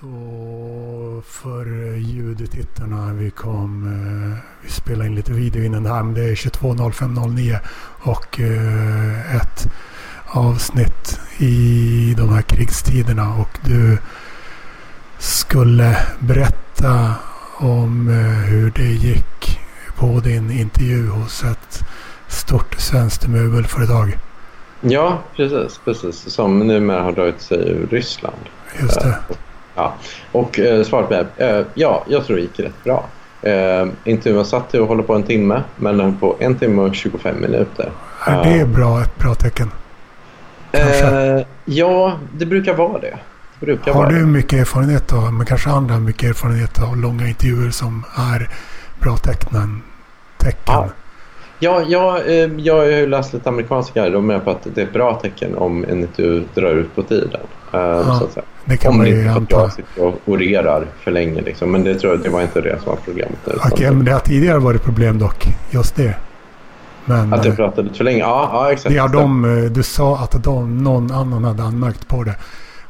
Så för ljudtittarna, vi kom, eh, vi spelade in lite video innan det här, men det är 22.05.09 och eh, ett avsnitt i de här krigstiderna och du skulle berätta om eh, hur det gick på din intervju hos ett stort svenskt möbelföretag. Ja, precis, precis. Som numera har dragit sig ur Ryssland. Just det. Ja, och eh, svaret blev eh, ja, jag tror det gick rätt bra. Eh, intervjun satt att hålla på en timme, men den på en timme och 25 minuter. Är det bra, ett bra tecken? Eh, ja, det brukar vara det. det brukar Har vara du mycket erfarenhet av, men kanske andra mycket erfarenhet av långa intervjuer som är bra tecknen, tecken? Ja. Ja, jag, eh, jag har ju läst lite amerikanska och med på att det är ett bra tecken om en intervju drar ut på tiden. Eh, så att säga. det kan Om man det ju inte är att anta. jag sitter och orerar för länge. Liksom. Men det tror jag det var inte det som var problemet. Okej, men det har tidigare varit problem dock, just det. Men Att eh, jag pratade lite för länge? Ja, ja exakt. det har de, eh, du sa att de, någon annan hade anmärkt på det.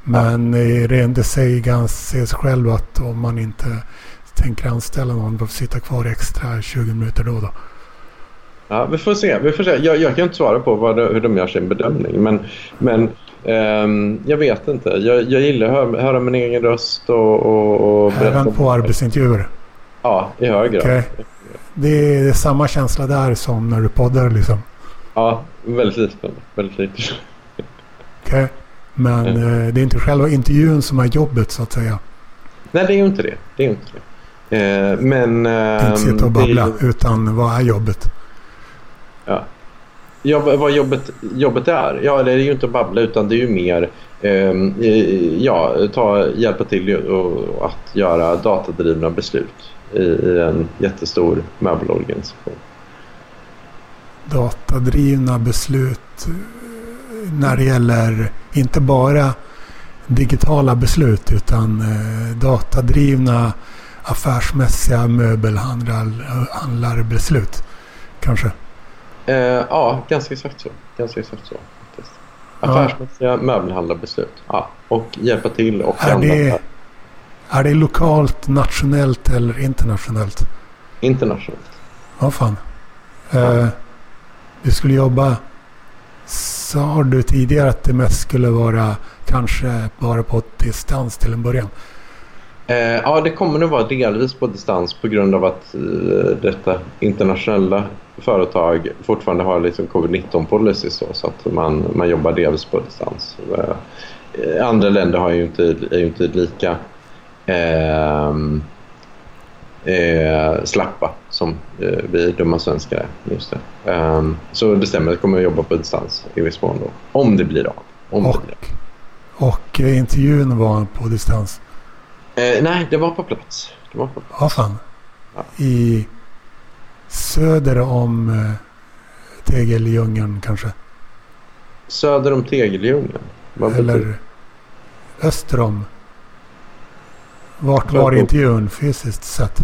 Men eh, det, säger sig själv att om man inte tänker anställa någon att sitta kvar extra 20 minuter då och då. Ja, vi får se. Vi får se. Jag, jag kan inte svara på vad hur de gör sin bedömning. Men, men ehm, jag vet inte. Jag, jag gillar att höra, höra min egen röst och, och, och Även på arbetsintervjuer. Ja, i hög grad. Okej. Det är, det samma känsla där som när du poddar liksom. Ja, väldigt liten. Väldigt liten. Okej. Men Mm. eh, det är inte själva intervjun som är jobbet så att säga. Nej, det är ju inte det. Det är inte det. Eh, men... ehm, Inte sitta och det är babbla. ju- Utan vad är jobbet? Ja. Ja, vad jobbet, jobbet är? Ja, det är ju inte att babbla utan det är ju mer eh, ja, ta, hjälpa till och, att göra datadrivna beslut i, i en jättestor möbelorganisation. datadrivna beslut eh, när det gäller inte bara digitala beslut utan eh, datadrivna affärsmässiga möbelhandlarbeslut. Eh, kanske. Eh, ja, ganska exakt så. Ganska exakt så. Faktiskt. Ja. Affärsmässiga möbelhandlarbeslut. Ja, och hjälpa till och Är det, är det lokalt, nationellt eller internationellt? internationellt. Vad fan. Eh, du skulle jobba... Sa du tidigare att det mest skulle vara kanske bara på distans till en början? Eh, ja, det kommer nog vara delvis på distans på grund av att eh, detta internationella företag fortfarande har liksom covid-19 policy så, så att man, man jobbar delvis på distans. Eh, andra länder har ju inte, är ju inte lika ehm, eh, slappa som eh, vi dumma svenskar är. Just det. Så det stämmer, jag kommer att jobba på distans i viss mån då. Om det blir av. Om det Och, blir av. och eh, intervjun var på distans. Eh, nej, det var på plats. Det var på plats. Vad fan. Ja. I söder om eh, Tegeldjungeln kanske. Söder om Tegeldjungeln? Vad betyder Eller öster om. Vart var intervjun fysiskt sett?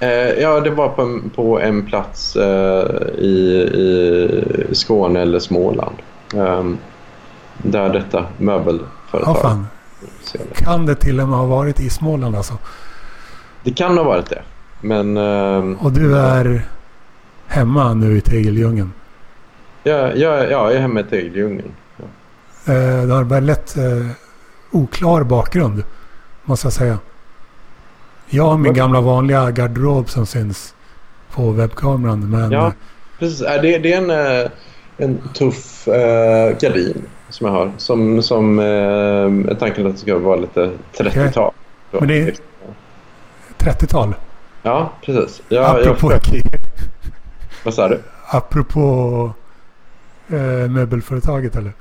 Eh, ja, det var på på en plats eh, i, i Skåne eller Småland. Ehm, där detta möbelföretag... Ja fan. Kan det till och med ha varit i Småland alltså? Det kan ha varit det. Men ehm, Och du är hemma nu i Tegeldjungeln. jag, jag, ja, jag är hemma i Tegeldjungeln. Ja. Eh, det har väldigt eh, oklar bakgrund. Måste jag säga. Jag har min gamla vanliga garderob som syns på webbkameran. Men Ja, precis. Det, det är en, eh, en tuff eh, gardin som jag har. Som, som eh, tanken att det ska vara lite 30-tal. Men det är- 30-tal. Ja, precis. Jag, jag, apropå, vad sa du? apropå eh, möbelföretaget eller?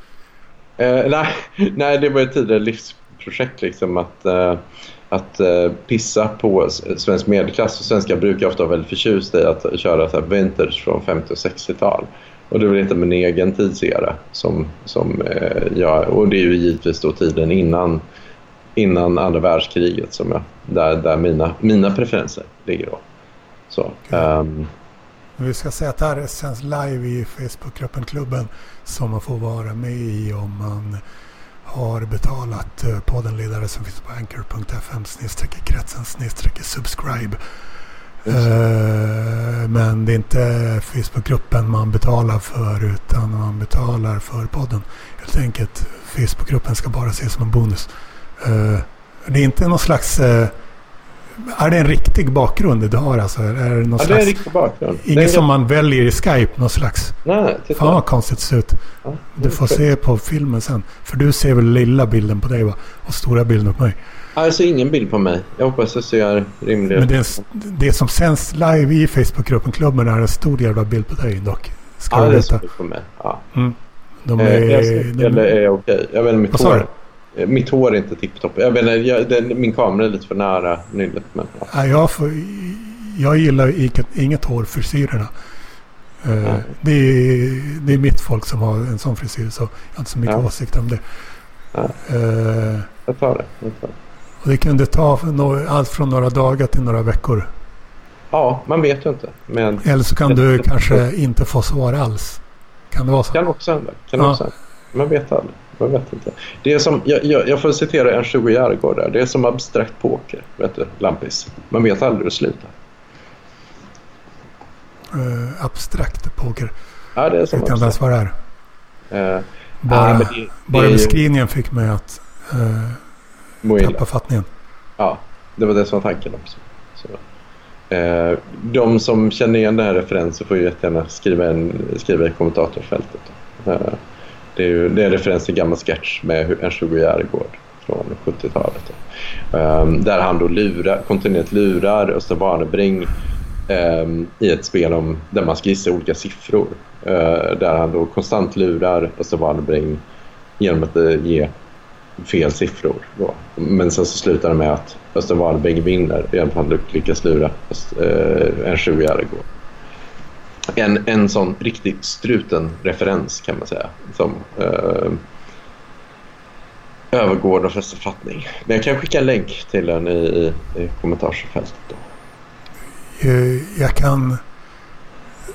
Eh, nej, nej, det var ett tidigare livsprojekt liksom att, eh, att eh, pissa på svensk medelklass. Och svenskar brukar ofta vara väldigt förtjusta i att köra så här vintage från 50 och 60-tal. Och det var lite min egen tidsera som, som eh, jag, och det är ju givetvis då tiden innan, innan andra världskriget som jag, där, där mina, mina preferenser ligger då. Så, Men Vi ska säga att det här sänds live i Facebookgruppen Klubben som man får vara med i om man har betalat eh, poddenledare som finns på anchor.fm kretsen subscribe. Eh, men det är inte Facebookgruppen man betalar för utan man betalar för podden. Helt enkelt. Facebookgruppen ska bara ses som en bonus. Uh, det är inte någon slags... Eh, är det en riktig bakgrund du har alltså? Är det någon ja, slags, det är en riktig bakgrund. Inget som man väljer i Skype, någon slags... Nej, titta. Fan vad konstigt det ser ut. Ja, Du får se på filmen sen. För du ser väl lilla bilden på dig va? Och stora bilden på mig. Alltså ingen bild på mig. Jag hoppas det ser rimligt Men det, det som sänds live i Facebookgruppen Klubben är en stor jävla bild på dig dock. Ska Ja, du det är veta. på mig. Ja. Mm. De Eh, är, är jag eller är jag okej? Jag vet inte, Vad sa hår. Eh, Mitt hår är inte tipptopp. Jag vet inte, jag, den, min kamera är lite för nära nyllet. Men, ja. Jag, får, jag gillar inget, inget hår frisyrerna. Eh, det, är, det är mitt folk som har en sån frisyr så jag har inte så mycket Ja. åsikter om det. Ja. Eh, Jag tar det. Jag tar det. och det kunde ta för nå- allt från några dagar till några veckor. Ja, man vet ju inte. Men Eller så kan du kanske inte få svar alls. Kan det vara så? kan också hända. Kan Ja. också hända. Man vet aldrig. Man vet inte. Det är som, jag, jag, jag får citera en 20 Järgård där. Det är som abstrakt poker. Vet du, Lampis. Man vet aldrig hur det slutar. Eh, abstrakt poker. Ja, det är Jag som vet inte ens abstrakt. vad det är. Eh, Bara, ja, men det, det bara ju- beskrivningen fick mig att illa. tappa fattningen. Ja, det var det som var tanken också. Så, eh, de som känner igen den här referensen får ju jättegärna skriva, en, skriva i kommentatorfältet. Eh, det, är ju, det är en referens till en gammal sketch med en 20 Järegård från 70-talet. Um, ehm, där han då lurar, kontinuerligt lurar Östen Warnerbring um, i ett spel om, där man ska gissa olika siffror. Uh, där han då konstant lurar Östen Warnerbring genom att uh, ge fel siffror. Då. Men sen så slutar det med att Östen Warnerbring vinner genom att han lyckas lura Öst, eh, en 20 Järegård. En, en sån riktigt struten-referens kan man säga. Som eh, övergår de flesta fattning. Men jag kan skicka en länk till den i, i, i kommentarsfältet. Då. Eh, jag kan,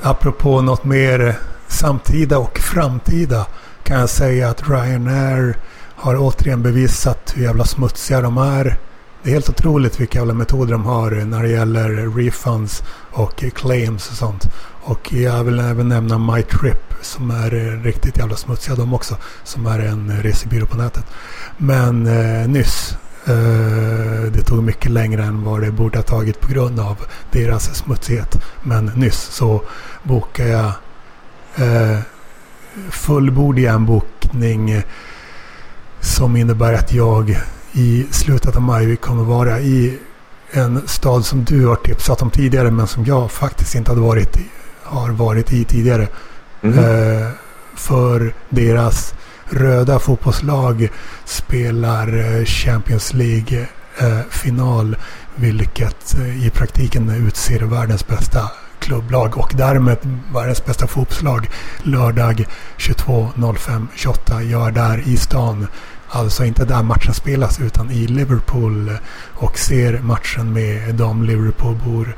apropå något mer samtida och framtida, kan jag säga att Ryanair har återigen bevisat hur jävla smutsiga de är. Det är helt otroligt vilka jävla metoder de har när det gäller refunds och claims och sånt. Och jag vill även nämna MyTrip som är eh, riktigt jävla smutsiga de också. Som är en resebyrå på nätet. Men eh, nyss Eh, Det tog mycket längre än vad det borde ha tagit på grund av deras smutsighet. Men nyss så bokade jag eh, fullbordig en bokning eh, som innebär att jag i slutet av maj kommer vara i en stad som du har tipsat om tidigare men som jag faktiskt inte hade varit i, har varit i tidigare. Mhm. Eh, för deras röda fotbollslag spelar eh, Champions League-final. vilket eh, i praktiken utser världens bästa klubblag och därmed världens bästa fotbollslag lördag 22.05.28 gör där i stan. Alltså inte där matchen spelas utan i Liverpool och ser matchen med de Liverpoolbor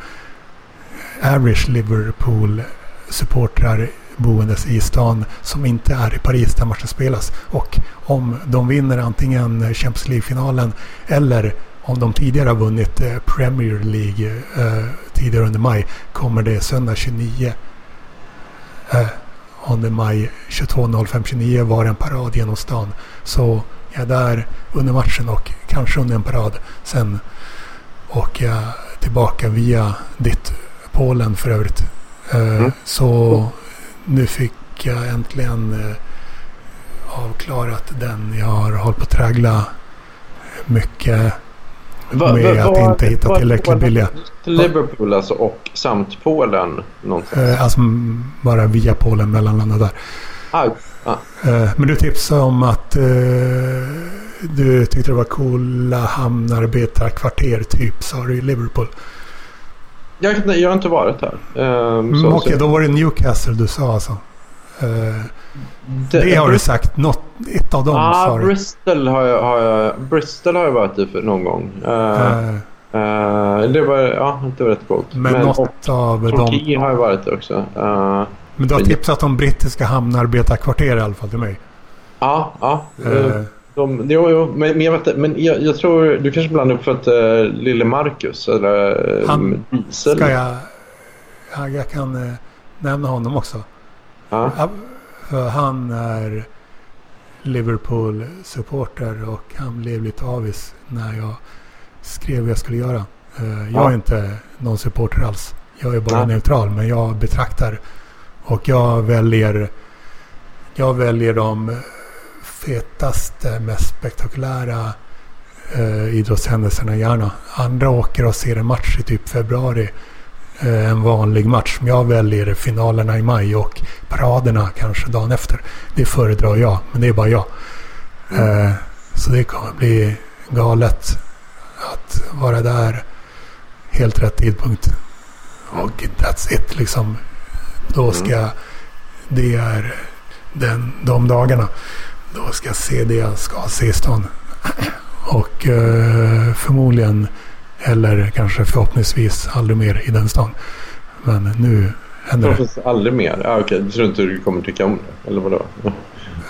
average Liverpool supportrar boendes i stan som inte är i Paris där matchen spelas. Och om de vinner antingen Champions League-finalen eller om de tidigare har vunnit eh, Premier League eh, tidigare under maj kommer det söndag 29 eh, under maj 22.05.29 vara en parad genom stan. Så jag är där under matchen och kanske under en parad. Sen och jag tillbaka via ditt Polen för övrigt. Eh, Mm. Så nu fick jag äntligen eh, avklarat den. Jag har hållit på att traggla mycket med va- att va- inte hitta va- tillräckligt billiga. Till Liverpool alltså och samt Polen någonstans. Eh, Alltså bara via Polen mellanlanda där. Ah, ah. Men du tipsade om att eh, du tyckte det var coola hamnarbetarkvarter typ sa du i Liverpool. Jag, jag har inte varit här. Ehm, Mm, Okej, så- då var det Newcastle du sa alltså. Eh, det, det har du sagt. Något, ett av dem Ah, sa. Bristol har jag, har jag, Bristol har jag varit i för någon gång. Eh, eh, det var, ja, det var rätt coolt. Men, och något av dem. Torquay har jag varit där också. Men du har men- tipsat om brittiska hamnarbetarkvarter i alla fall till mig. ja, ja. Eh, Eh, de, jo, jo, men, men, jag, vet, men jag, jag, tror du kanske blandar upp för att uh, lille Marcus eller Han, Diesel. Ska jag, jag, jag kan uh, nämna honom också. Ja. För han är Liverpool-supporter och han blev lite avis när jag skrev vad jag skulle göra. Uh, jag är inte någon supporter alls. Jag är bara ja. neutral men jag betraktar och jag väljer jag väljer de fetaste, mest spektakulära eh, idrottshändelserna gärna. Andra åker och ser en match i typ februari. Eh, en vanlig match. Jag väljer finalerna i maj och paraderna kanske dagen efter. Det föredrar jag, men det är bara jag. Mm. Eh, så det kommer bli galet att vara där. Helt rätt tidpunkt. Och that's it liksom. Då ska mm. Det är den, de dagarna. Då ska jag se det jag ska se i stan. Och eh, förmodligen, eller kanske förhoppningsvis, aldrig mer i den stan. Men nu händer det. Aldrig mer? Ah, Okej, okay. tror inte du kommer tycka om det? Eller vadå?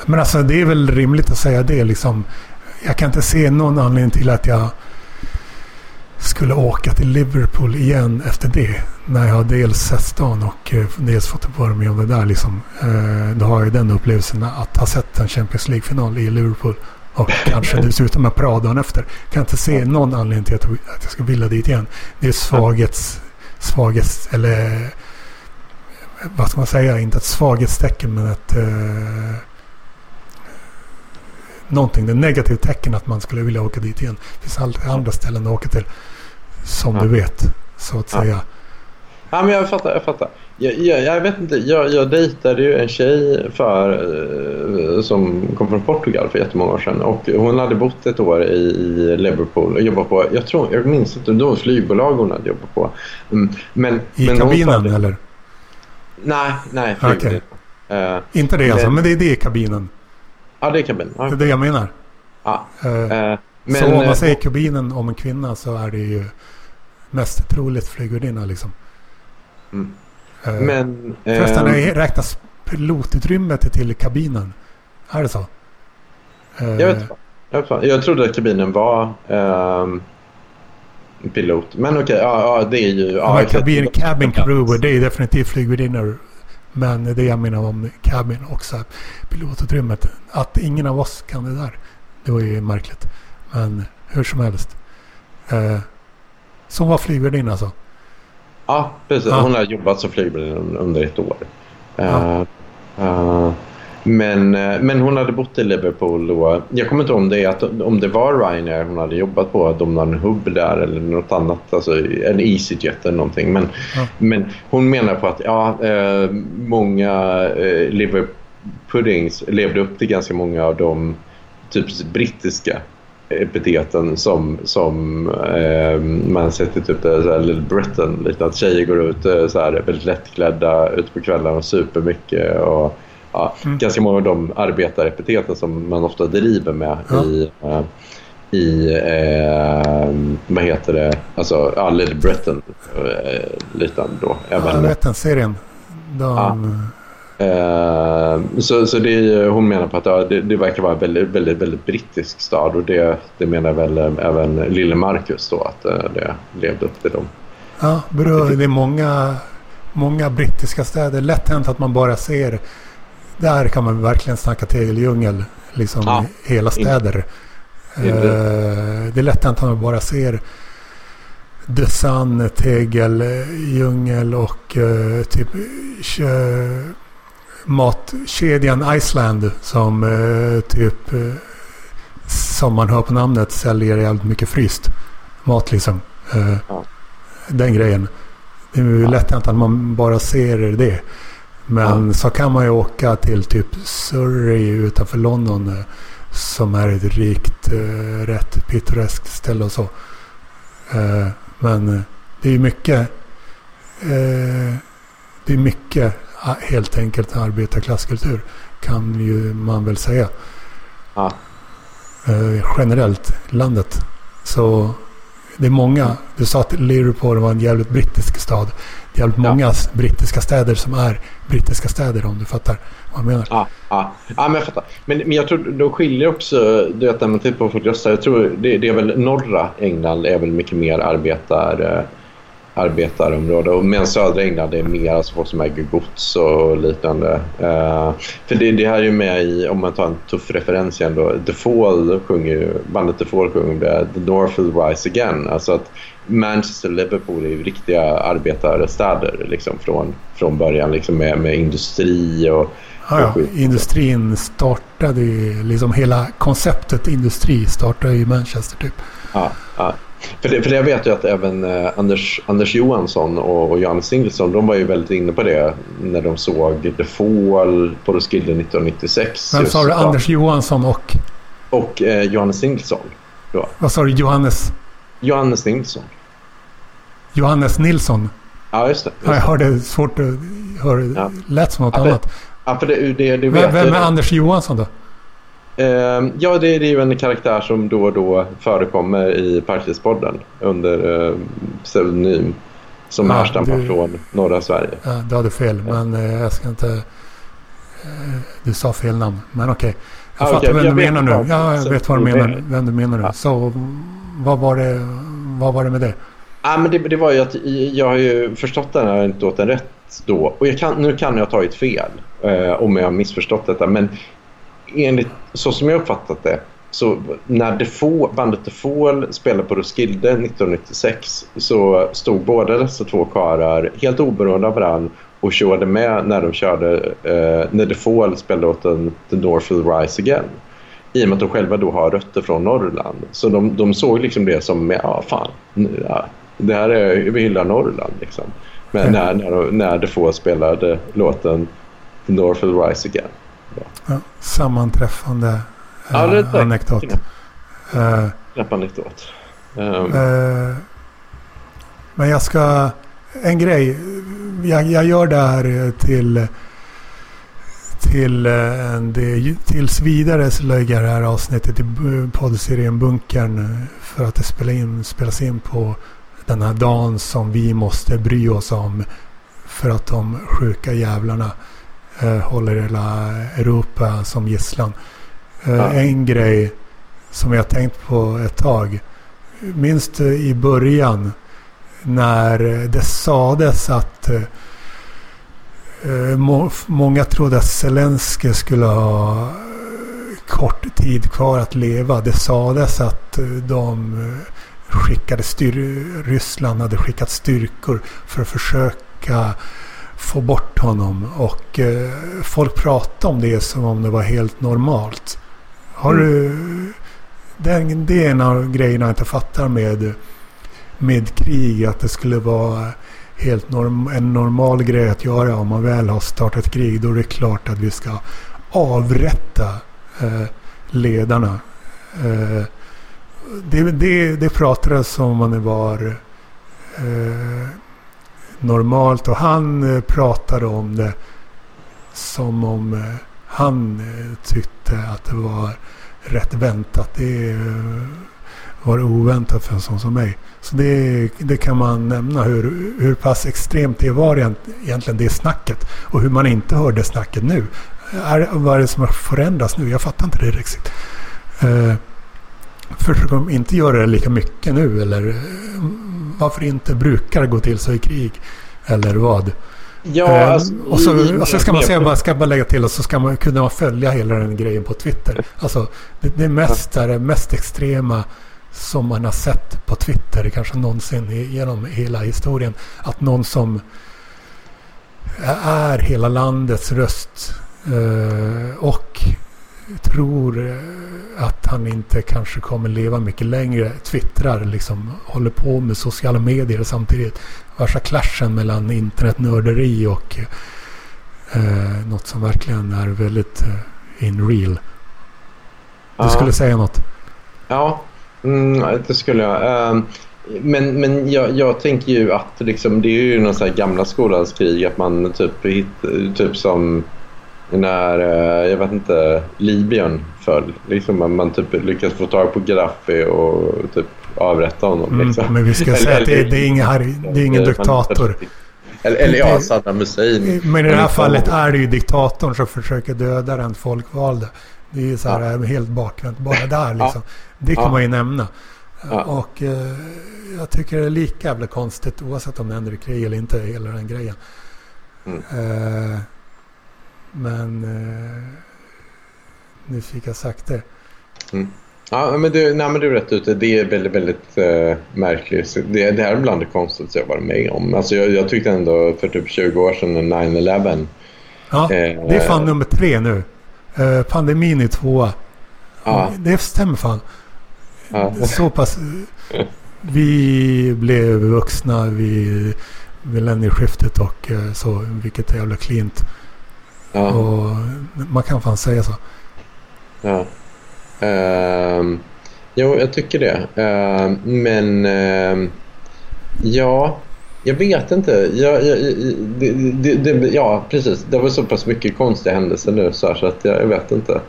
Men alltså det är väl rimligt att säga det liksom. Jag kan inte se någon anledning till att jag skulle åka till Liverpool igen efter det. När jag dels sett stan och eh, dels fått vara med om det där. Liksom. Eh, då har jag den upplevelsen att ha sett en Champions League-final i Liverpool. Och kanske dessutom en parad dagen efter. Kan inte se någon anledning till att, att jag ska vilja dit igen. Det är svaghets... svaghets eller vad ska man säga? Inte ett svaghetstecken men ett... Eh, någonting. Det är negativt tecken att man skulle vilja åka dit igen. Det finns alltid andra ställen att åka till. Som ja. du vet, så att säga. Ja, men jag fattar. Jag, fattar. Jag, jag, jag vet inte, jag, jag dejtade ju en tjej för, eh, som kom från Portugal för jättemånga år sedan. Och hon hade bott ett år i, Liverpool och jobbat på, jag, tror, jag minns inte, det var flygbolag hon hade jobbat på. Mm, men, I men kabinen hade, eller? Nej, nej. Okay. Uh, inte det alltså, men det är det i kabinen? Ja, det är kabinen. Okay. Det är det jag menar. Ja. Uh, uh, men, så om man säger kabinen om en kvinna så är det ju mest troligt flygvärdinna liksom. Mm. Uh, Men... Förresten, uh, räknas pilotutrymmet till kabinen? Är det så? Jag vet inte. Jag, trodde att kabinen var um, pilot. Men okej, okay, ja, ja, det är ju... Ja, kabin, cabin crew, det är definitivt flygvärdinnor. Men det jag menar om cabin också, pilotutrymmet. Att ingen av oss kan det där. Det var ju märkligt. Men hur som helst. Eh, som var flygvärdinna alltså? Ja, precis. Ja. Hon har jobbat som flygvärdinna under ett år. Ja. Uh, uh, men, men hon hade bott i Liverpool och jag kommer inte ihåg om det, att, om det var Ryanair hon hade jobbat på, de hade en hubb där eller något annat, alltså en EasyJet eller någonting. Men, ja. men hon menar på att ja, eh, många eh, Liverpuddings levde upp till ganska många av de typiskt brittiska epiteten som, som eh, man sett i typ så här Little Britain. Lite att tjejer går ut eh, så här, väldigt lättklädda ut på kvällarna och super mycket. Och, ja, mm. Ganska många av de arbetarepiteten som man ofta driver med ja. i, eh, i eh, vad heter det, alltså ja, Little Britain. Eh, lite då. Även, ja, jag vet den serien. De, ja. Eh, så så det, hon menar på att ja, det, det, verkar vara en väldigt, väldigt, väldigt brittisk stad och det, det menar väl eh, även lille Marcus då att uh, det levde upp till dem. Ja, bra. det är många, många brittiska städer. Lätt hänt att man bara ser där kan man verkligen snacka tegeldjungel. Liksom ja. hela städer. Uh, det är lätt att man bara ser The Sun, tegeldjungel och uh, typ matkedjan Iceland som eh, typ eh, som man hör på namnet säljer jävligt mycket fryst mat liksom. Ja. Den grejen. Det är lätt att man bara ser det. Men ja. så kan man ju åka till typ Surrey utanför London eh, som är ett rikt, eh, rätt pittoreskt ställe och så. Eh, men det är mycket det är mycket helt enkelt arbetarklasskultur. Kan ju man väl säga. Ja. Generellt landet. Så det är många. Du sa att Liverpool var en jävligt brittisk stad. Det är jävligt ja. många brittiska städer som är brittiska städer om du fattar vad jag menar. Ja, ja. ja men jag fattar. Men, men jag tror de skiljer också, du vet när man tittar på folk röstar, jag tror det, det, är väl norra England är väl mycket mer arbetar eh, arbetarområde. Och medan södra England är mer alltså folk som äger gods och liknande. Uh, för det, det, här är ju med i, om man tar en tuff referens igen då, The Fall sjunger bandet The Fall sjunger det, The North will rise again. Alltså att Manchester och Liverpool är ju riktiga arbetarstäder liksom från, från början liksom med, med industri och Ja, ja. Industrin startade ju, liksom hela konceptet industri startade i Manchester typ. Ja, ja. För det, för det vet jag att även eh, Anders, Anders Johansson och, och Johannes Singelsson de var ju väldigt inne på det när de såg The Fall på Roskilde 1996. Vem sa du? Anders Johansson och? Och eh, Johannes Singelsson. Då. Vad sa du? Johannes? Johannes Nilsson. Johannes Nilsson? Ja, just det. Just det. Jag hörde svårt att höra. Ja. lät som något ja, annat. Ja, för det, det, det vem, vem är Anders Johansson då? Uh, ja, det, det, är ju en karaktär som då och då förekommer i Parklivspodden under uh, pseudonym som ja, härstammar du, från norra Sverige. Ja, du hade fel, men uh, jag ska inte... Uh, du sa fel namn, men okej. Okay. Jag ah, fattar okay, vem du menar nu. Ja, jag vet vad du menar, vem du menar nu. Ja. Så vad var, det, vad var det med det? Ja, men det, det var ju att jag har ju förstått den här anekdoten rätt då. Och kan, nu kan jag ha tagit fel eh, om jag har missförstått detta. Men enligt, så som jag uppfattat det så när Defoe, bandet Defoe spelade på Roskilde 1996 så stod båda dessa två karar helt oberoende av varandra och körde med när de körde eh, när Defoe spelade åt den, The North Will Rise Again. I och med att de själva då har rötter från Norrland. Så de, de såg liksom det som, ja fan, ja, det här är, vi hyllar Norrland liksom. Men när, när, när Defoe spelade låten The North Will Rise Again. Ja, sammanträffande eh, ja, det är anekdot. Uh, anekdot. Um. Uh, men jag ska... En grej. Jag, jag gör det här till... Till en, det, tills vidare så lägger jag det här avsnittet i poddserien Bunkern. För att det spelar in, spelas in på den här dagen som vi måste bry oss om. För att de sjuka jävlarna eh, håller hela Europa som gisslan. Eh, ja. En grej som jag tänkt på ett tag. Minns du i början när det sades att eh, eh må, många trodde att Zelensky skulle ha kort tid kvar att leva. Det sades att de skickade styr Ryssland hade skickat styrkor för att försöka få bort honom. Och eh, folk pratade om det som om det var helt normalt. Har mm. du... Den, det är en av grejerna jag inte fattar med, med krig. Att det skulle vara helt norm, en normal grej att göra om man väl har startat krig. Då är det klart att vi ska avrätta eh, ledarna. Eh, det, det, det pratades om man var eh, normalt och han eh, pratade om det som om eh, han eh, tyckte att det var rätt väntat. Det var oväntat för en sån som mig. Så det, det kan man nämna hur, hur pass extremt det var egentligen det snacket. Och hur man inte hörde snacket nu. Är, vad är det som har förändrats nu? Jag fattar inte det riktigt. Försöker de inte göra det lika mycket nu? Eller varför inte brukar gå till så i krig. Eller vad. Ja, eh, alltså, och, så, och så ska man säga, bara, ska bara lägga till och så ska man kunna följa hela den grejen på Twitter. Alltså det, det mest, det mest extrema som man har sett på Twitter kanske någonsin genom hela historien. Att någon som är hela landets röst eh, och tror eh, att han inte kanske kommer leva mycket längre. Twittrar liksom, håller på med sociala medier samtidigt. Värsta clashen mellan internetnörderi och eh, något som verkligen är väldigt eh, in real. Du ja. skulle säga något? Ja, mm, det skulle jag. Um, men men jag, jag tänker ju att liksom, det är ju någon sån här gamla skolans krig att man typ, typ som när, eh, jag vet inte, Libyen föll. Liksom man, man typ lyckades få tag på Gaddafi och typ avrätta honom. Mm, liksom. men vi ska Eller- säga att det, det är ingen, Harry, det är ingen Man- diktator. Eller, eller ja, Saddam Hussein. Men i det här fallet är det ju diktatorn som försöker döda den folkvalde. Det är ju så här helt bakvänt. Bara där liksom. Det kan Ja. man ju nämna. Ja. Och eh, jag tycker det är lika jävla konstigt oavsett om det händer i krig eller inte. Hela den grejen. Mm. Eh, men eh, nu fick jag sagt det. Ja, men du, nej, men du är rätt ute. Det är väldigt, väldigt uh, märkligt. Det, det här är bland det konstigaste jag varit med om. Alltså, jag, jag tyckte ändå för typ 20 år sedan, när 9-11. Ja, Eh, det är fan nummer tre nu. Eh, pandemin är tvåa. Ja. Det stämmer fan. Ja. Så pass. Vi blev vuxna vid millennieskiftet och eh, så. Vilket är jävla klint. Ja. Och man kan fan säga så. Ja. Ehm, jo, jag tycker det. Ehm, men ehm, ja, jag vet inte. Jag, jag, det, det, det, ja, precis. Det var så pass mycket konstiga händelser nu så, här, så att jag, jag vet inte.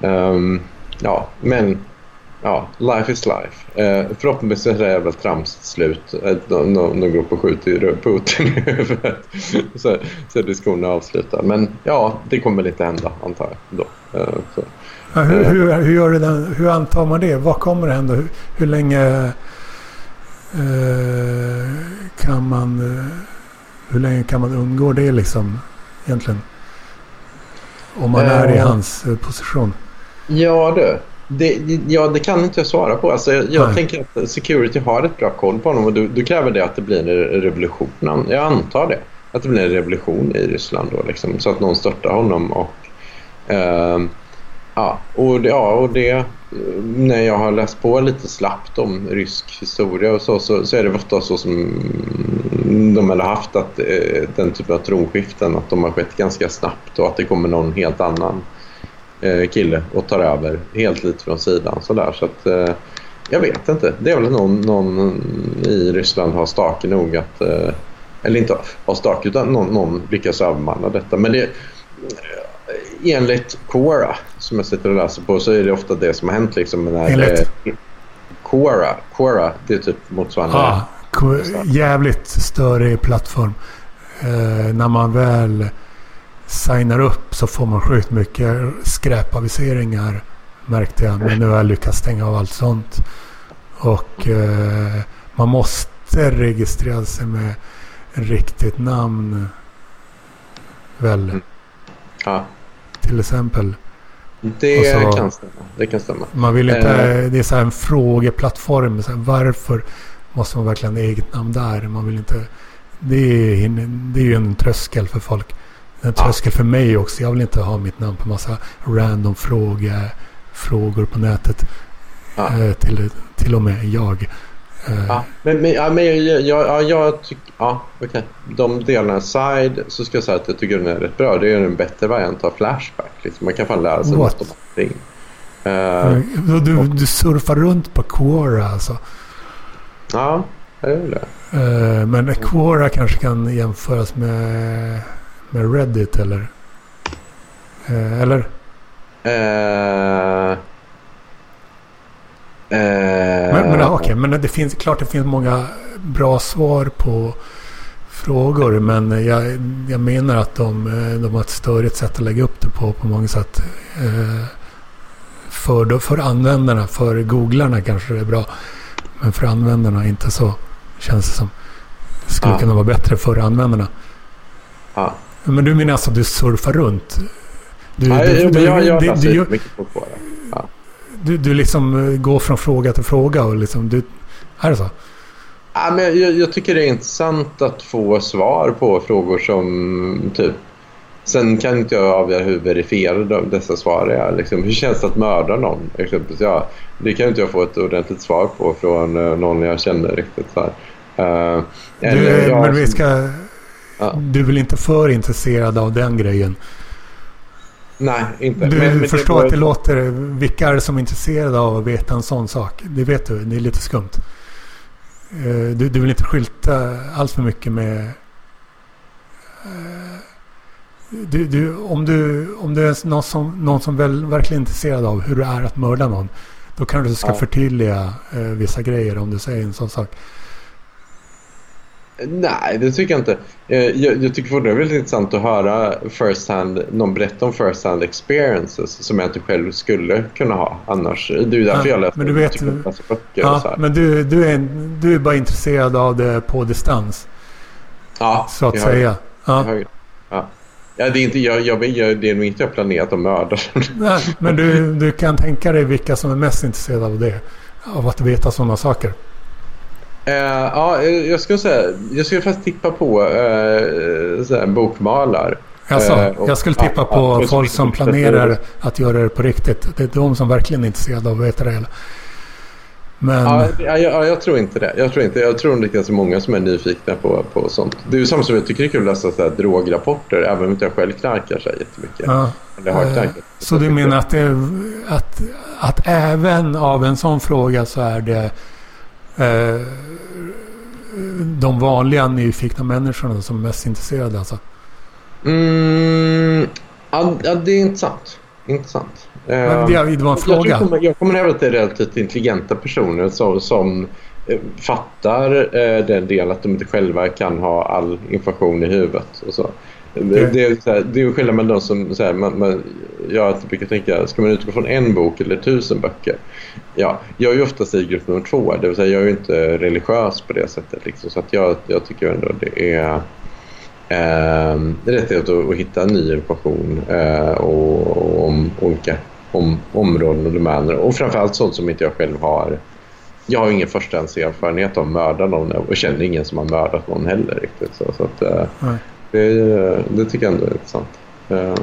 Ehm, ja, men ja, life is life. Uh, förhoppningsvis är det jävla trams slut. Att de, de, de går på skjut i Putin i huvudet. så, så är diskussionen avslutad. Men ja, det kommer väl inte hända antar jag. Då. Eh, så. Ja, hur, hur, hur, gör den, hur antar man det? Vad kommer det hända? Hur, hur länge eh, kan man eh, hur länge kan man undgå det liksom egentligen? Om man är i Eh. hans eh, position. Ja du, det, ja, det kan inte jag svara på. Alltså, jag jag tänker att security har ett bra koll på honom och då, kräver det att det blir en revolution. Jag antar det. Att det blir en revolution i Ryssland då, liksom, så att någon störtar honom. Och, ehm, ja, och det, ja, och det eh, när jag har läst på lite slappt om rysk historia och så, så, så är det ofta så som de har haft att eh, den typen av tronskiften att de har skett ganska snabbt och att det kommer någon helt annan eh, kille och tar över helt lite från sidan. Sådär. Så att, eh, jag vet inte. Det är väl någon, någon i Ryssland har stake nog att... Eh, eller inte har stake utan någon, någon lyckas avmanna detta. Men det, eh, enligt Quora som jag sitter och läser på så är det ofta det som har hänt. Liksom, när, Enligt? eh, Quora, Quora, det är typ motsvarande. Ja, ko- jävligt störig plattform. Eh, när man väl signar upp så får man sjukt mycket skräpaviseringar märkte jag. Men nu har jag lyckats stänga av allt sånt. Och eh, man måste registrera sig med riktigt namn. Väl, Mm. Ja, till exempel. det, så- kan stämma. det kan stämma. Man vill inte, Eh. det är så här en frågeplattform. Så här, varför måste man verkligen ha eget namn där? Man vill inte, det, är, det är ju en tröskel för folk. En tröskel för mig också. Jag vill inte ha mitt namn på massa random fråga, frågor på nätet. Ja. Eh, till, till och med jag. Eh, Ja, men, men, ja, men jag, jag, ja, jag tycker... Ja, okej. De delarna side så ska jag säga att jag tycker den är rätt bra. Det är en bättre variant av Flashback. Liksom. Man kan fan lära sig What? något om allting. Uh, du, du, du surfar runt på Quora alltså. ja, jag gör det. Eh, men Quora kanske kan jämföras med, med Reddit eller? Eh, eller? Uh, Men, men, okej, men det finns klart det finns många bra svar på frågor. Men jag, jag menar att de, eh, de har ett störigt sätt att lägga upp det på på många sätt. Eh, För, för användarna, för googlarna kanske det är bra. Men för användarna inte så. Känns det som. Skulle Ja. kunna vara bättre för användarna. Ja. Men du menar alltså att du surfar runt? Du, Ja, du, du, jag, jag du, läser du, mycket på Quora. du, du liksom eh, går från fråga till fråga och liksom du... Är det så? Ja, men jag, jag tycker det är intressant att få svar på frågor som typ... Sen kan inte jag avgöra hur verifierade de- dessa svar är. Liksom, hur känns det att mörda någon? Exempelvis, ja, det kan inte jag få ett ordentligt svar på från eh, någon jag känner riktigt. Så här. Eh, Du, jag men vi ska... Ja. Du är väl inte för intresserad av den grejen? Nej, inte. Du Men- men förstår går- att det låter... Vilka är det som är intresserade av att veta en sån sak? Det vet du, det är lite skumt. Eh, Du, du vill inte skylta allt för mycket med... eh, Du, du, om, du, om du är någon som, någon som väl, verkligen är intresserad av hur det är att mörda någon. Då kanske du ska Ja. förtydliga eh, vissa grejer om du säger en sån sak. Nej, det tycker jag inte. Eh, Jag, jag tycker fortfarande det är väldigt intressant att höra first hand, någon berätta om first hand experiences som jag inte själv skulle kunna ha annars. Det är ju därför Ja, jag läser, men du vet- läsa böcker Ja, men du, du, är, du är bara intresserad av det på distans. ja, Så att säga. Ja. Ja. Ja, det är inte, jag, jag, jag, det är nog inte jag planerat att mörda. Nej, men du, du kan tänka dig vilka som är mest intresserade av det. Av att veta sådana saker. Eh, ja, jag skulle säga, jag skulle faktiskt tippa på uh, bokmalar. Alltså, jag skulle tippa ja, på så folk som planerar att göra det på riktigt. Det är de som verkligen är intresserade av att veta det hela. Men... Ja, ja, jag, jag tror inte det. Jag tror inte. Jag tror det är ganska många som är nyfikna på, på sånt. Det är ju samma som jag tycker det är kul att läsa så här, drograpporter, även om inte jag själv knarkar så jättemycket. ja. Eller har knarkat. Så du menar att, det, att, att även av en sån fråga så är det eh, de vanliga nyfikna människorna som är mest intresserade alltså? Mm, ja, det är intressant. Intressant. Men det, det var en fråga. jag, kommer, jag kommer hävda att det är relativt intelligenta personer som, som eh, fattar eh, den delen att de inte själva kan ha all information i huvudet. Och så. Det, Det- är, så här, det är ju skillnad mellan de som... Så här, man, man, jag brukar tänka, ska man utgå från en bok eller tusen böcker? Ja, jag är ju oftast i grupp nummer två. Det vill säga, jag är ju inte religiös på det sättet. Liksom, så att jag, jag tycker ändå det är... Eh, det är rätt att, att hitta ny information eh, och, och om olika om, områden och domäner. Och framförallt sånt som inte jag själv har. Jag har ingen förstahandserfarenhet av att mörda någon och känner ingen som har mördat någon heller riktigt. Så, så att, eh. Det, det tycker jag ändå är intressant. Eh,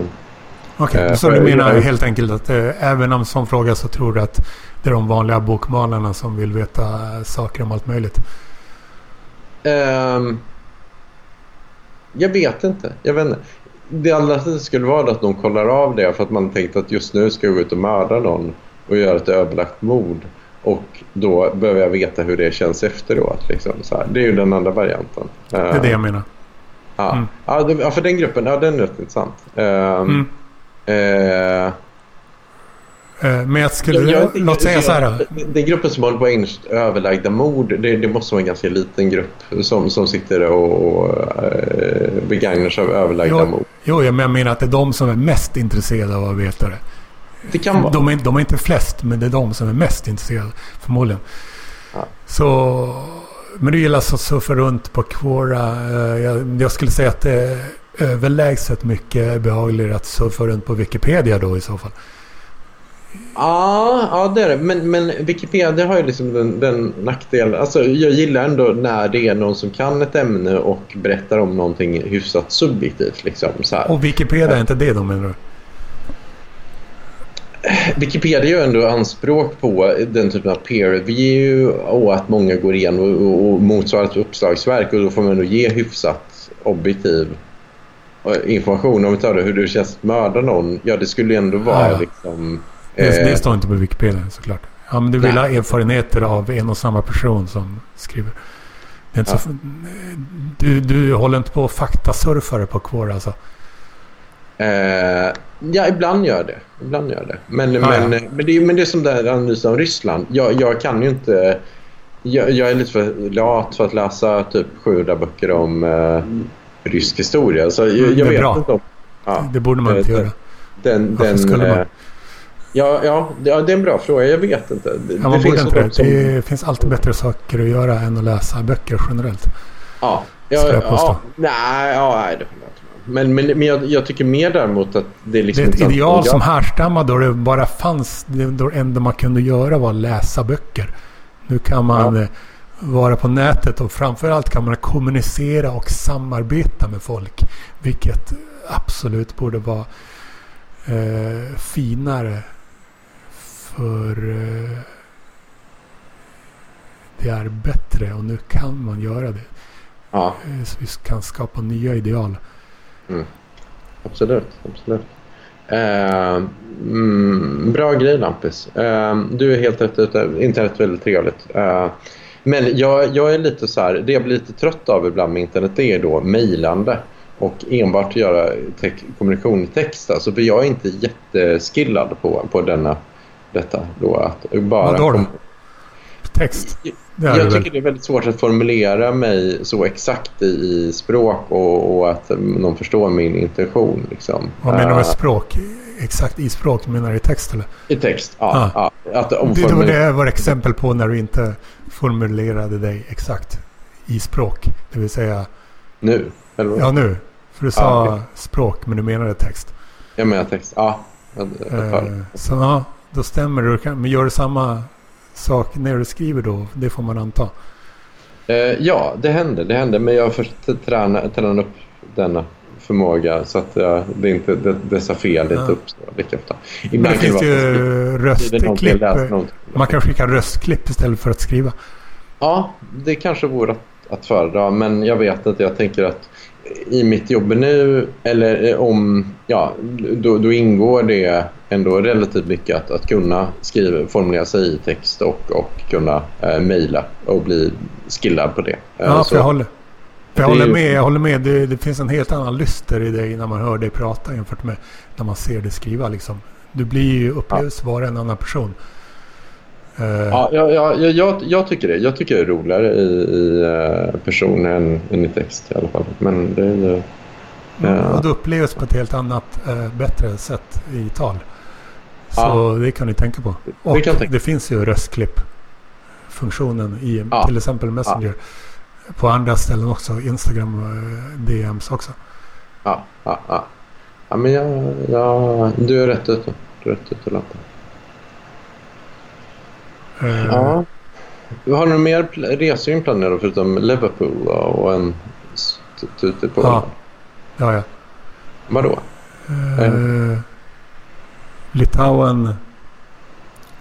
Okej, Eh, så du menar jag- helt enkelt att eh, även om sån fråga så tror du att det är de vanliga bokmalarna som vill veta saker om allt möjligt? Ehm, jag vet inte. Jag vet inte. Det lättaste skulle vara att någon kollar av det för att man tänkt att just nu ska jag gå ut och mörda någon och göra ett överlagt mord. Och då behöver jag veta hur det känns efteråt. Liksom, så här. Det är ju den andra varianten. Det är det jag menar. Ja, Mm. ja, det, ja för den gruppen, ja den är rätt intressant. Ehm, Mm. Eh, Men jag skulle... jag- jag- låt säga så här. Den gruppen som håller på åt överlagda mord, det, det måste vara en ganska liten grupp som, som sitter och, och eh, begagnar sig av överlagda Jo, mord. jo, jag menar att det är de som är mest intresserade av att veta det. Det kan vara. De är, de är inte flest, men det är de som är mest intresserade. Förmodligen. Ja. Så... Men du gillar att surfa runt på Quora. Eh, Jag, jag skulle säga att det är överlägset mycket behagligare att surfa runt på Wikipedia då i så fall. Ja, ja det är det. Men, men Wikipedia har ju liksom den, den nackdelen. Alltså, jag gillar ändå när det är någon som kan ett ämne och berättar om någonting hyfsat subjektivt. Liksom, så här. Och Wikipedia är inte det de menar du? Wikipedia gör ändå anspråk på den typen av peer review och att många går igenom och, och, motsvarar ett uppslagsverk och då får man ändå ge hyfsat objektiv eh, information. Om vi tar det hur det känns att mörda någon. Ja, det skulle ändå vara Ja, liksom... Det, eh, det står inte på Wikipedia såklart. Ja, men du vill Nej. ha erfarenheter av en och samma person som skriver. Det är inte Ja. så, du, du håller inte på och faktasurfare på Quora alltså? Eh, ja, ibland gör det. Ibland gör det. Men, Ja, men, ja. men, det, men det är som det här analysen om Ryssland. Jag, jag kan ju inte... Jag, jag är lite för lat för att läsa typ 700 böcker om eh, rysk historia. Så jag, Mm, det jag är vet bra. inte om... Ja, Det borde man eh, inte det- göra. den, Varför den, skulle man? eh, Ja, ja, det- ja, det är en bra fråga. Jag vet inte. Det, Ja, borde ju inte de det. som- Det finns alltid bättre saker att göra än att läsa böcker generellt. Ja, ja, jag ja, nej, ja, nej, det håller jag inte. Men, men, men jag, jag tycker mer däremot att det är Det liksom... är ett ideal jag- som härstammar då det bara fanns, då det enda man kunde göra var att läsa böcker. Nu kan man Ja. eh, vara på nätet och framförallt kan man kommunicera och samarbeta med folk. Vilket absolut borde vara eh, finare för eh, det är bättre och nu kan man göra det. Ja, Eh, Så vi kan skapa nya ideal. Mm. absolut. absolut. Eh, mm, bra grej Lampis. Eh, du är helt rätt ute. Internet är väldigt trevligt. Eh, men jag, jag är lite så här, det jag blir lite trött av ibland med internet det är då mejlande och enbart göra te- kommunikation i text. Alltså, för jag är inte jätteskillad på, på denna detta då. Att bara Vadå då? Text? Det jag tycker väl. det är väldigt svårt att formulera mig så exakt i, språk och, och, att någon förstår min intention. Liksom. Vad menar du med språk? Exakt i språk? Menar du i text eller? I text, ja. Ah. ja. Att det, det var exempel på när du inte formulerade dig exakt i språk. Det vill säga... Nu? Eller? Ja, nu. För du sa ah, okay. språk men du menade text. Jag menar text, ja. Eh, så ja, då stämmer det. Men gör du samma sak när du skriver då? Det får man anta. Eh, ja, det händer. Det händer. Men jag har först träna, träna upp denna förmåga så att uh, det inte, det, dessa fel ja. inte uppstår lika ofta. Ibland Men det finns ju röstklipp. Man kan skicka röstklipp istället för att skriva. Ja, det kanske vore att, att föredra. Men jag vet att jag tänker att i mitt jobb nu, eller om, ja, då, då ingår det ändå relativt mycket att, att kunna skriva, formulera sig i text och, och kunna eh, mejla och bli skillad på det. Eh, ja, för jag håller, för jag håller med. Jag håller med. Det, det, finns en helt annan lyster i dig när man hör dig prata jämfört med när man ser dig skriva. Liksom. Du blir ju upplevs ja. vara en annan person. Uh, ja, ja, ja jag, jag, tycker det. Jag tycker det är roligare i, i uh, person än, än, i text i alla fall. Men det är ju... Uh, och det upplevs på ett helt annat, bättre sätt i tal. Så det kan ni tänka på. Och det, tänka. det finns ju röstklipp-funktionen i till exempel Messenger. På andra ställen också. Instagram DMs också. Ja, ja, ja. ja men jag, jag, du är rätt ute. Du är rätt ute, Lampa. Uh, ja. Har du mer resor inplanerade förutom Liverpool och en ute på? Ja. ja, ja. Vadå? Uh, Litauen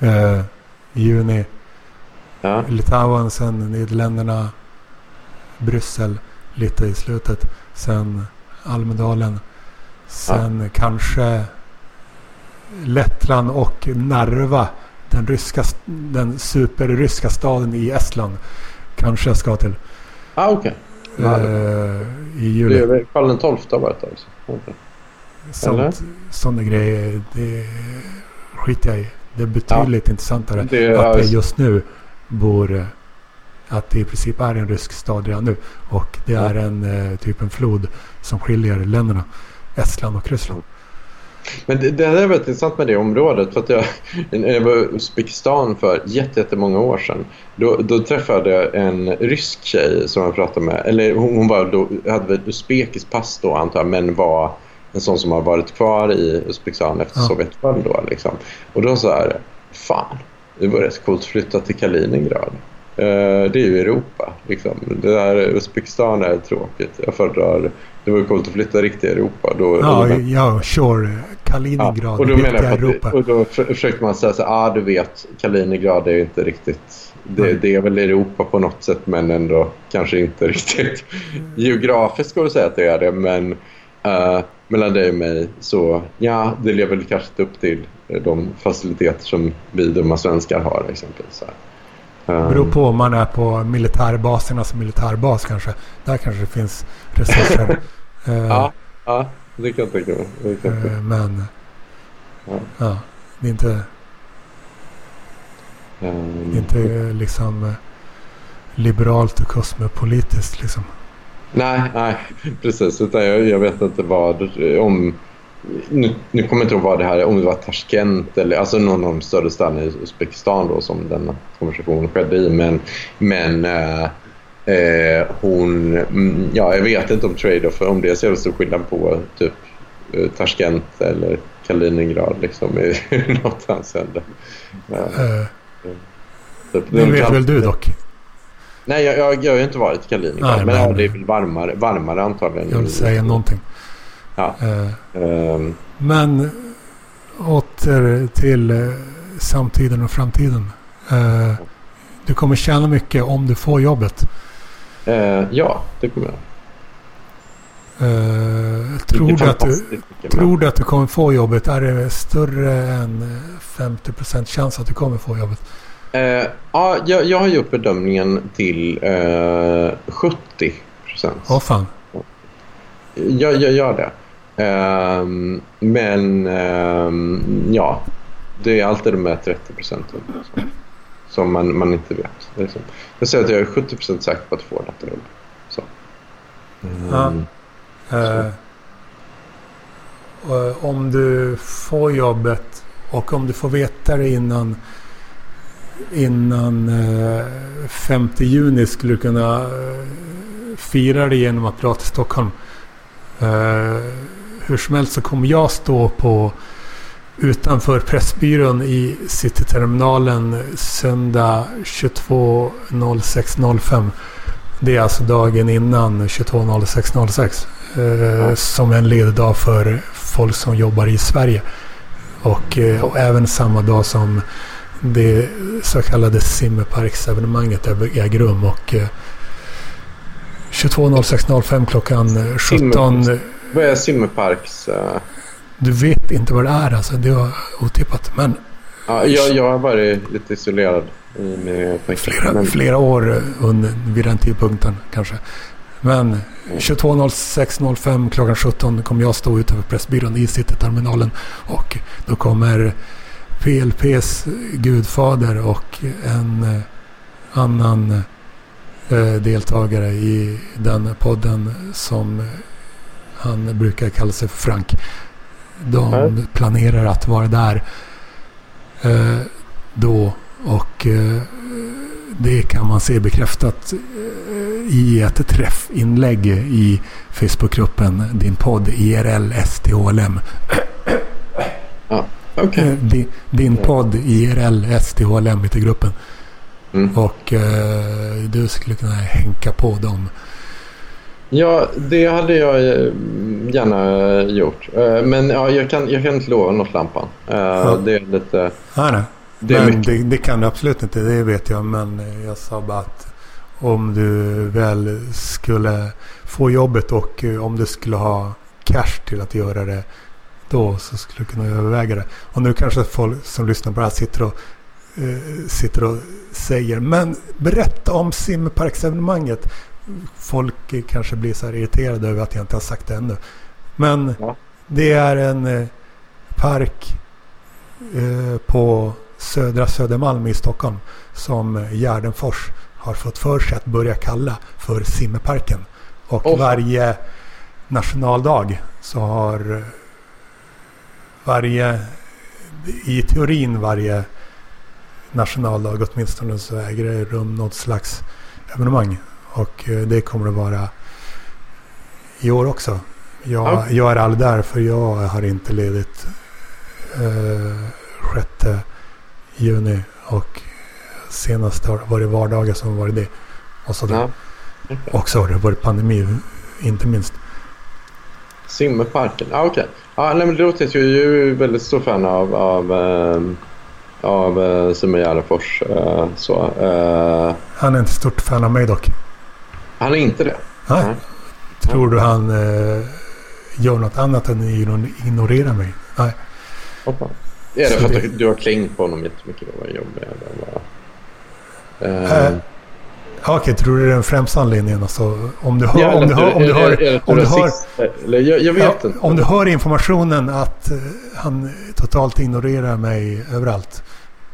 uh, i juni. Ja. Litauen, sen Nederländerna, Bryssel lite i slutet. Sen Almedalen. Sen ja. kanske Lettland och Narva den, ryska, den superryska staden i Estland. Kanske jag ska till. Ah, okej. Okay. Uh, I juli. Det är Karl XII har varit där också. Okay. Sånt, sådana grejer, det skiter jag i. Det är betydligt ja. intressantare det är, att det just nu bor... Att det i princip är en rysk stad redan nu. Och det är en uh, typ en flod som skiljer länderna. Estland och Ryssland. Men det, det är väldigt intressant med det området. För att jag, när jag var i Uzbekistan för jättemånga år sedan. Då, då träffade jag en rysk tjej som jag pratade med. Eller hon, hon var då, hade ett uzbekiskt pass då antar jag. Men var en sån som har varit kvar i Uzbekistan efter ja. Sovjetfall då. Liksom. Och då sa jag fan, det vore rätt coolt att flytta till Kaliningrad. Uh, det är ju Europa. Liksom. Det där Uzbekistan är tråkigt. Jag föredrar det var coolt att flytta riktigt Europa. Då, ja, ja, sure. Kaliningrad, ja, och då menar jag Europa. Och då försökte man säga så ja ah, du vet, Kaliningrad är inte riktigt... Det, det, är väl Europa på något sätt men ändå kanske inte riktigt. Geografiskt går det att säga att det är det men uh, mellan dig och mig så ja, det lever väl kanske inte upp till de faciliteter som vi dumma svenskar har exempelvis. Så det beror på om man är på militärbasernas militärbas kanske. Där kanske det finns resurser. ja, ja, det kan jag tänka mig. Uh, men ja. ja. det är inte... Um, det är inte liksom eh, liberalt och kosmopolitiskt liksom. Nej, nej, precis. Utan jag, jag vet inte vad om nu, nu kommer jag inte ihåg vad det här är, om det var Tashkent eller alltså någon av de större städerna i Uzbekistan då som denna konversation skedde i. Men, men äh, äh, hon, mm, ja jag vet inte om trade-off, om det är så stor skillnad på typ äh, Tashkent eller Kaliningrad liksom i något hänseende. Uh, typ, det vet kan, väl du dock? Nej, jag, jag, jag har ju inte varit i Kaliningrad. Nej, men, men ja, det är väl varmare, varmare antagligen. Jag vill säga någonting. Ja. Uh, um. Men åter till uh, samtiden och framtiden. Uh, du kommer tjäna mycket om du får jobbet. ja, det kommer jag. Uh, tror, du att du, tror du att du kommer få jobbet? Är det större än 50% chans att du kommer få jobbet? Uh, ja, jag, jag har gjort bedömningen till uh, 70%. Åh oh, fan. Jag, jag gör det. Um, men um, ja, det är alltid de här 30 procenten som, man, man inte vet. Liksom. Jag säger att jag är 70 procent säker på att få detta jobb. Så. Mm. Ja. Uh, om du får jobbet och om du får veta det innan innan uh, 5 juni skulle kunna uh, fira det genom att dra till Stockholm. hur som helst så kommer jag stå på utanför Pressbyrån i Cityterminalen söndag 22.06.05. Det är alltså dagen innan 22.06.06. Eh. Som en ledig dag för folk som jobbar i Sverige. Och, eh, och även samma dag som det så kallade simmerparksevenemanget äger rum. Och eh, 22.06.05 klockan 17. Vad är simmerparks... Uh... Du vet inte vad det är alltså. Det var otippat. Men... Ja, jag, jag har varit lite isolerad med flera, men... flera år under, vid den tidpunkten kanske. Men 22.06.05 klockan 17 kommer jag stå utanför Pressbyrån i Cityterminalen. Och då kommer PLPs gudfader och en eh, annan eh, deltagare i den podden som han brukar kalla sig för Frank. De mm. planerar att vara där eh, då och det kan man se bekräftat i ett träffinlägg i Facebookgruppen Din podd IRL STHLM. Ja, okay. Eh, din, din podd IRL STHLM heter gruppen. Mm. Och eh, du skulle kunna hänka på dem. Ja, det hade jag eh, gärna gjort. Men ja, jag, kan, jag kan inte lova något lampan. Ja. Det är lite... Ja, nej. Det, men det, det, kan du absolut inte, det vet jag. Men jag sa bara att om du väl skulle få jobbet och om du skulle ha cash till att göra det då så skulle du kunna överväga det. Och nu kanske folk som lyssnar på det här sitter och, eh, sitter och säger men berätta om simparksevenemanget. Folk kanske blir så här irriterade över att jag inte har sagt det ännu. Men ja. det är en eh, park eh, på södra Södermalm i Stockholm som Gärdenfors har fått för sig att börja kalla för Simmerparken. Och oh. varje nationaldag så har varje, i teorin varje nationaldag åtminstone så äger det rum något slags evenemang. Och eh, det kommer att vara i år också. Jag, okay. jag är aldrig där för jag har inte ledigt eh, 6 juni och senast har det varit vardagar som varit det. Och så ja. Och så har det varit pandemi, inte minst. Simmerparken, ah, okej. Okay. Ah, nej, men det låter ju, jag är väldigt stor fan av, av, äh, av äh, Simon Gärdenfors. Äh, så, äh, han är inte stort fan av mig dock. Han är inte det? Nej. Nej. Tror du han äh, gör något annat än att ignorera mig? Nej. Hoppa. Är det för att det... du har klängt på honom jättemycket då? Vad jobbig uh, uh, Okej, okay, tror du det är den främsta anledningen? Alltså, om du hör... om du hör, om du hör, om du hör jag, vet ja, inte. Om du hör informationen att uh, han totalt ignorerar mig överallt.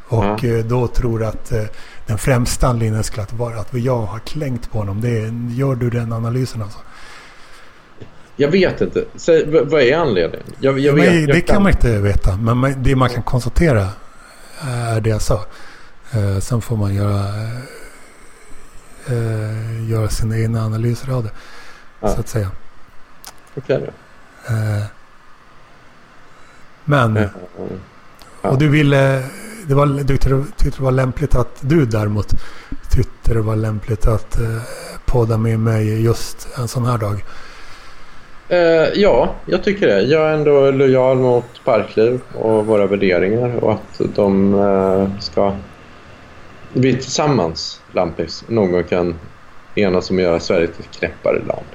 Och uh. då tror att uh, den främsta anledningen skulle vara att jag har klängt på honom. Det, gör du den analysen alltså? Jag vet inte. Säg, vad är anledningen? Jag, jag vet, men, det kan man inte veta. Men det man kan konstatera är det jag sa. Eh, sen får man göra, eh, göra sina egna analyser av det. Ja. Så att säga. Okej okay, eh, Men. Ja. Och du ville. Det var, du tyckte, det var lämpligt att du däremot tyckte det var lämpligt att eh, podda med mig just en sån här dag. Uh, ja, jag tycker det. Jag är ändå lojal mot Parkliv och våra värderingar och att de uh, ska... Vi tillsammans, Lampis, någon gång kan enas om att göra Sverige till ett knäppare land.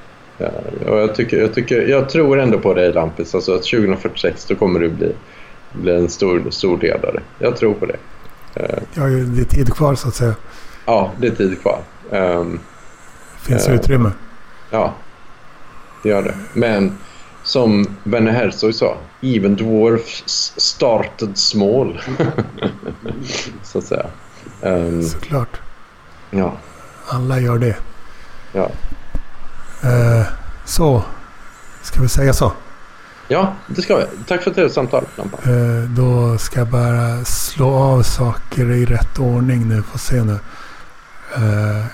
Uh, och jag, tycker, jag, tycker, jag tror ändå på dig, Lampis. Alltså att 2046 då kommer du bli, bli en stor, stor ledare. Jag tror på det. ja, det är tid kvar så att säga. Ja, det är tid kvar. Um, Finns utrymme. Ja, det gör det. Men som Werner Herzog sa, even dwarfs started small. så att säga. Um, Såklart. Ja. Alla gör det. Ja. Uh, så, ska vi säga så? Ja, det ska vi. Tack för ett samtal. Uh, då ska jag bara slå av saker i rätt ordning nu. Får se nu. Uh,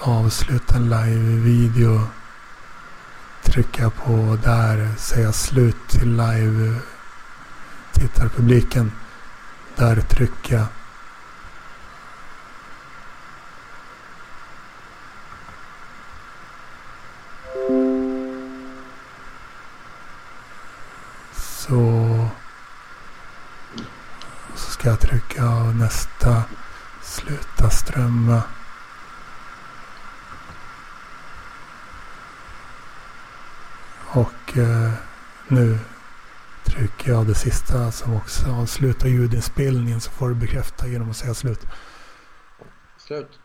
avsluta en live-video. Trycka på där, säga slut till live tittarpubliken. Där trycka. Så, så ska jag trycka av nästa sluta strömma. Och eh, nu trycker jag det sista som också avslutar ljudinspelningen så får du bekräfta genom att säga slut. Slut.